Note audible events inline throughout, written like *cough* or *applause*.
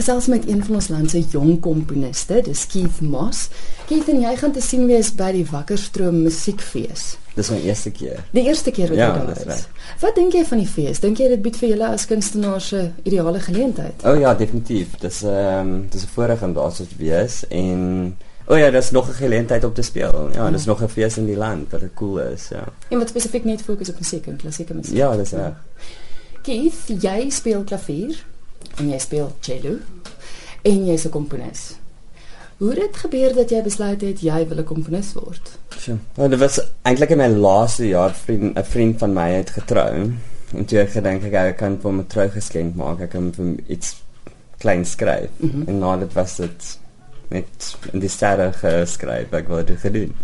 gesels met een van ons land se jong komponiste, dis Keith Moss. Keith, en jy gaan te sien wees by die Wakkerstroom Musiekfees. Dis my eerste keer. Die eerste keer wat Ja, jy daar dis is. reg. Wat dink jy van die fees? Dink jy dit bied vir julle as kunstenaars 'n ideale geleentheid? O oh, ja, definitief. Dis ehm um, dis 'n voorreg om daar so te wees en o oh, ja, dis nog 'n geleentheid om te speel. Ja, dis nog 'n fees in die land wat cool is, ja. En wat spesifiek net fokus op musiek en klassieke musiek. Ja, dis reg. Keith, jy speel klavier en jy speel cello en jy's 'n komponis. Hoe het dit gebeur dat jy besluit het jy wil 'n komponis word? Sjoe. Nou, dit was eintlik in my laaste jaar vriend 'n vriend van my het getrou. En toe ek gedink ek ek kan vir hom 'n trougeskenk maak. Ek kan vir iets klein skryf. Mm -hmm. En nou dit was dit net in die sterre geskryf. Ek wou dit gedoen.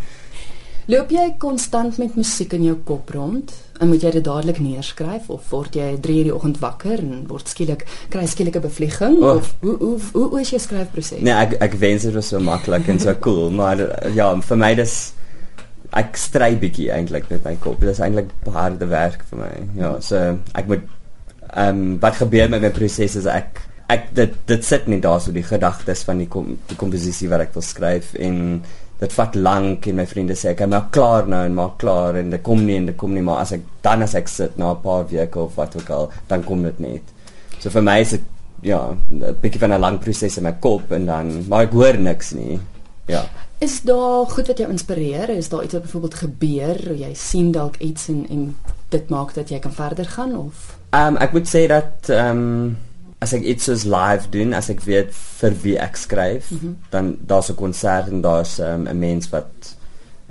Loop jy konstant met musiek in jou kop rond? En moet jy dit dadelik neerskryf of word jy 3:00 die oggend wakker en word skielik kry skielik 'n bevlieging Oh. of hoe hoe hoe, hoe is jou skryfproses? Nee, ek ek wens dit was so maklik en so cool, *laughs* maar ja, vir my dis ek stry bietjie eintlik met my kop. Dit is eintlik harde werk vir my. Ja, so ek moet ehm um, wat gebeur met my proses is ek ek dit dit sit net daar so die gedagtes van die kom, die komposisie wat ek wil skryf en dit vat lank en my vriende sê ek maak klaar nou en maak klaar en dit kom nie en dit kom nie maar as ek dan as ek sit na 'n paar weke of wat ook al dan kom dit net. So vir my is dit ja, 'n bietjie van 'n lang proses in my kop en dan maar ek hoor niks nie. Ja. Is daar goed wat jou inspireer? Is daar iets wat byvoorbeeld gebeur, jy sien dalk iets en en dit maak dat jy kan verder gaan of Ehm um, ek moet sê dat ehm um, as ek iets soos live doen, as ek weet vir wie ek skryf, mm -hmm. dan daar's 'n konsert en daar's um, 'n mens wat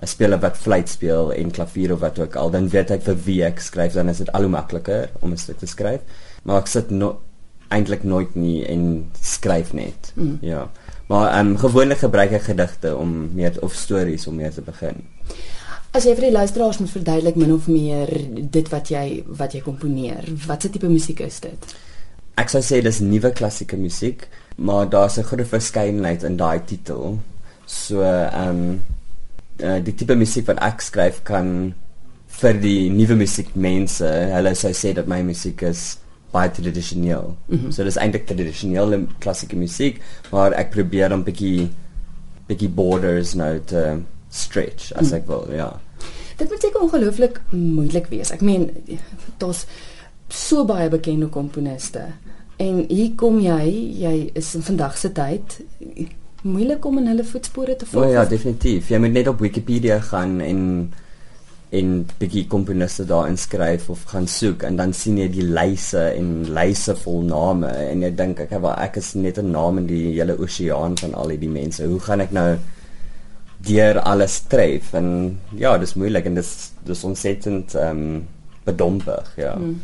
'n speler wat fluit speel en klavier of wat ook al, dan weet ek vir wie ek skryf, dan is dit al hoe makliker om 'n stuk te skryf. Maar ek sit no eintlik nooit nie en skryf net. Mm. Ja. Maar ehm um, gewoonlik gebruik ek gedigte om meer of stories om meer te begin. As jy vir die luisteraars moet verduidelik min of meer dit wat jy wat jy komponeer, watse tipe musiek is dit? Ek sou sê dis nuwe klassieke musiek, maar daar's 'n groot verskeidenheid in daai titel. So ehm um, uh, die tipe musiek wat ek skryf kan vir die nuwe musiekmense, hulle sou sê dat my musiek is baie tradisioneel. Mm -hmm. So dis eintlik tradisionele klassieke musiek, maar ek probeer om bietjie bietjie borders nou te stretch as ek wil, ja. Dit moet seker ongelooflik moeilik wees. Ek meen daar's so baie bekende komponiste. En hier kom jy, jy is in vandag se tyd moeilik om in hulle voetspore te volg. ja, definitief. Jy moet net op Wikipedia gaan en en bietjie komponiste daar inskryf of gaan soek en dan sien jy die lyse en lyse vol name en jy dink ek wel ek is net 'n naam in die hele oseaan van al hierdie mense. Hoe gaan ek nou deur alles tref? En ja, dis moeilik en dis dis ontsettend ehm um, bedompig, ja. Mm.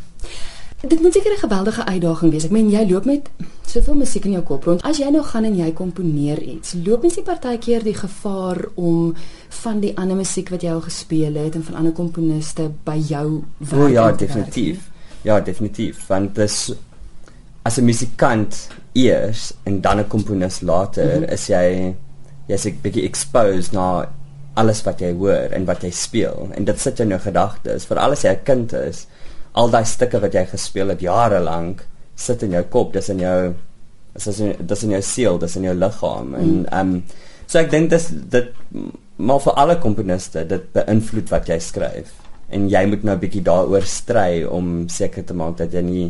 Dit moet seker 'n geweldige uitdaging wees. Ek meen jy loop met soveel musiek in jou kop rond. As jy nou gaan en jy komponeer iets, loop mens nie partykeer die gevaar om van die ander musiek wat jy al gespeel het en van ander komponiste by jou werk O ja, te werk definitief. Ja, definitief. Want dis as 'n musikant eers en dan 'n komponis later, mm -hmm. is jy jy's 'n bietjie exposed na alles wat jy hoor en wat jy speel en dit sit jou gedagtes. Vir alles jy 'n kind is, al daai stukke wat jy gespeel het jare lank sit in jou kop, dis in jou dis in dis in jou siel, dis in jou liggaam en ehm um, so ek dink dis dit maar vir alle komponiste dit beïnvloed wat jy skryf en jy moet nou 'n bietjie daaroor stry om seker te maak dat jy nie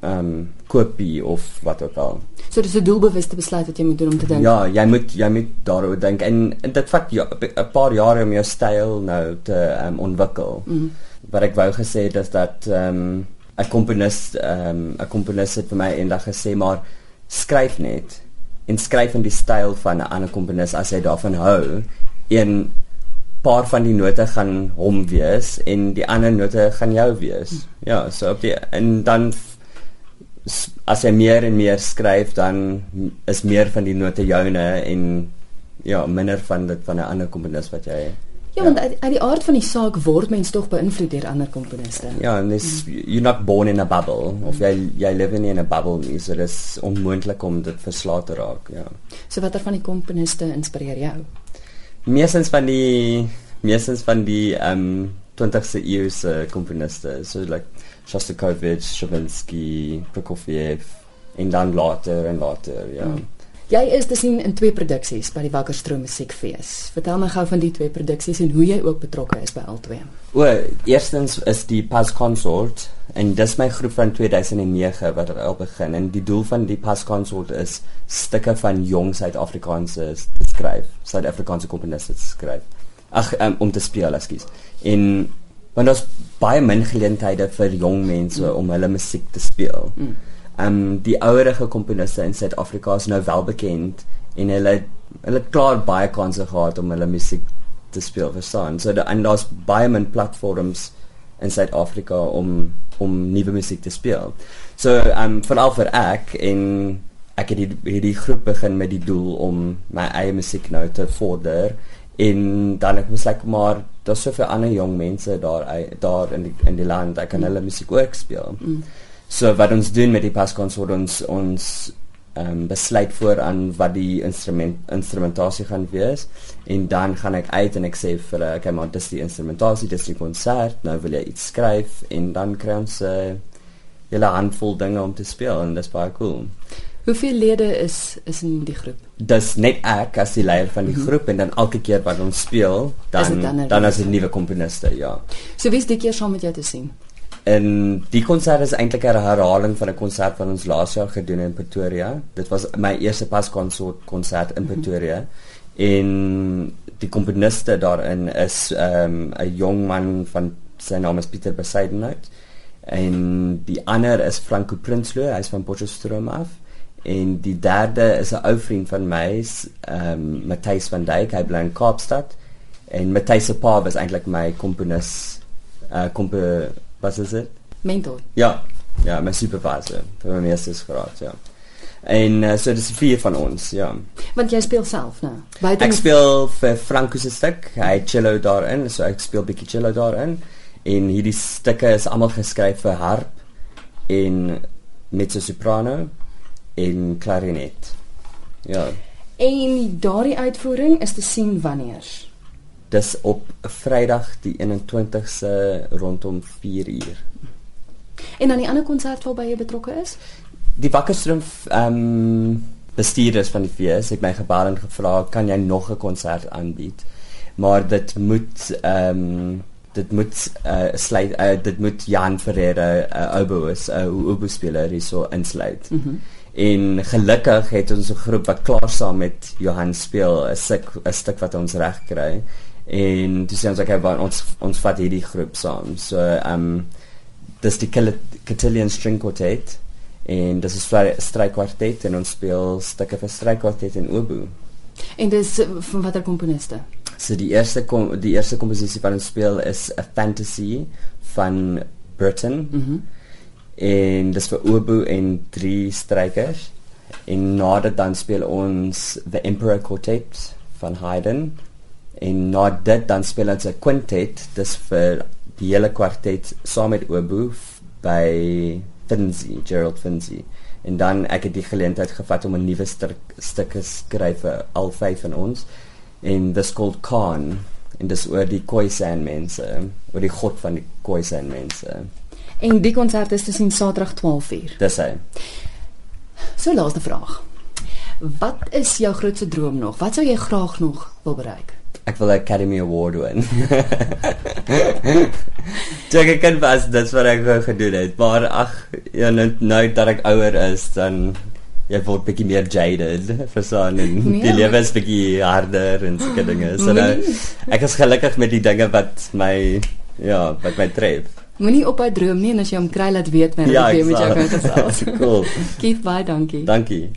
ehm um, kopie of wat ook al. So dis 'n doelbewuste besluit wat jy moet doen om te dink. Ja, jy moet jy moet daaroor dink en, en dit vat ja, 'n paar jare om jou styl nou te ehm um, ontwikkel. Mm. Wat ek wou gesê het is dat ehm um, 'n komponis ehm um, 'n komponis het vir my eendag gesê maar skryf net en skryf in die styl van 'n ander komponis as jy daarvan hou. Een paar van die note gaan hom wees en die ander note gaan jou wees. Ja, so op die en dan as jy meer en meer skryf dan is meer van die note joune en ja, minder van dit van 'n ander komponis wat jy Ja, want uit, uit die aard van die saak word mens tog beïnvloed deur ander komponiste. Ja, en dis you're not born in a bubble of jy jy live in a bubble nie, so dis onmoontlik om dit verslae te raak, ja. So watter van die komponiste inspireer jou? Meestens van die meestens van die ehm um, 20ste eeu se komponiste, so like Shostakovich, Stravinsky, Prokofiev en dan later en later, ja. Mm. Jy is te sien in twee produksies by die Wakkerstroom Musiekfees. Vertel my gou van die twee produksies en hoe jy ook betrokke is by albei. O, eerstens is die Pas Consort en dis my groep van 2009 wat al begin en die doel van die Pas Consort is stukke van jong Suid-Afrikaanse te skryf, Suid-Afrikaanse komponiste te skryf. Ag, um, om te speel, ekskuus. En want daar's baie min geleenthede vir jong mense mm. om hulle musiek te speel. Mm ehm um, die ouerige komponiste in Suid-Afrika is nou wel bekend en hulle hulle klaar baie kansse gehad om hulle musiek te speel verstaan. So da, en daar's baie min platforms in Suid-Afrika om om nuwe musiek te speel. So ehm um, veral vir ek en ek het hierdie hierdie groep begin met die doel om my eie musiek nou te vorder en dan ek like maar daar's soveel ander jong mense daar daar in die in die land ek kan mm. hulle musiek ook speel. Mm. So wat ons doen met die paskonsort ons ons ehm um, besluit voor aan wat die instrument instrumentasie gaan wees en dan gaan ek uit en ek sê vir hulle okay maar dis die instrumentasie dis die konsert nou wil jy iets skryf en dan kry ons 'n uh, hele handvol dinge om te speel en dis baie cool. Hoeveel lede is is in die groep? Dis net ek as die leier van die mm -hmm. groep en dan elke keer wat ons speel dan dan, dan as 'n nuwe komponiste ja. So wie's die keer saam met jou te sien? En die konsert is eintlik 'n herhaling van 'n konsert wat ons laas jaar gedoen het in Pretoria. Dit was my eerste paskonsert konsert in. Pretoria. En die komponiste daarin is ehm, 'n um, jong man van sy naam is Pieter Besaidenhout. En die ander is Franco Prinsloo, hy's van Potchefstroom af. En die derde is 'n ou vriend van my, ehm um, Matthys van Dijk, hy bly in Kaapstad. En Matthys se pa was eintlik my komponis uh komponis wat is dit? Mentor. Ja. Ja, my supervisor vir my eerste graad, ja. En uh, so dis vier van ons, ja. Want jy speel self nou. Buiten Ek speel vir Franco se stuk. Hy cello daarin, so ek speel bietjie cello daarin. En hierdie stukke is almal geskryf vir harp en mezzo soprano en klarinet. Ja. En daardie uitvoering is te sien wanneer? Dis op Vrydag die 21ste rondom 4 uur. En dan die ander konsert waarby jy betrokke is? Die Wakkerstroom ehm um, bestuurders van die fees het my gebel en gevra kan jy nog 'n konsert aanbied? Maar dit moet ehm um, dit moet uh, sluit uh, dit moet Jan Ferreira uh, oboes 'n uh, oboe speler hierso insluit. Mm -hmm. En gelukkig het ons 'n groep wat klaar saam met Johan speel 'n stuk 'n stuk wat ons reg kry en dis ons okay, ons ons vat hierdie groep saam. So ehm um, dis die Cotillion String Quartet en dis 'n strykwartet en ons speel stukke vir strykwartet en oboe. En dis van watter komponiste? So die eerste kom die eerste komposisie wat ons speel is A Fantasy van Britain. Mhm. Mm en dis vir oboe en drie strykers. En nadat dan speel ons The Emperor Quartet van Haydn en na dit dan speel ons 'n quintet dis vir die hele kwartet saam met oboe by Finzi Gerald Finzi. En dan ek het die geleentheid gevat om 'n nuwe stuk te skryf vir al vyf van ons. En this called Khan. En dis oor die Khoisan mense. Oor die god van die Khoisan mense. En die konsert is te sien Saterdag 12:00 dis hy. So laaste vraag. Wat is jou grootste droom nog? Wat sou jy graag nog wil bereik ek wil 'n Academy Award wen. Jy kan pas dit wat ek gedoen het, maar ag, ja nou, nou dat ek ouer is, dan jy word bietjie meer jaded vir so 'n nee. die lewe is bietjie harder en sulke dinge. So nou ek is gelukkig met die dinge wat my ja, wat my tref. Moenie op uit droom nie en as jy hom kry laat weet wanneer ja, jy met jou kan gesels. *laughs* cool. Keep bye, dankie. Dankie.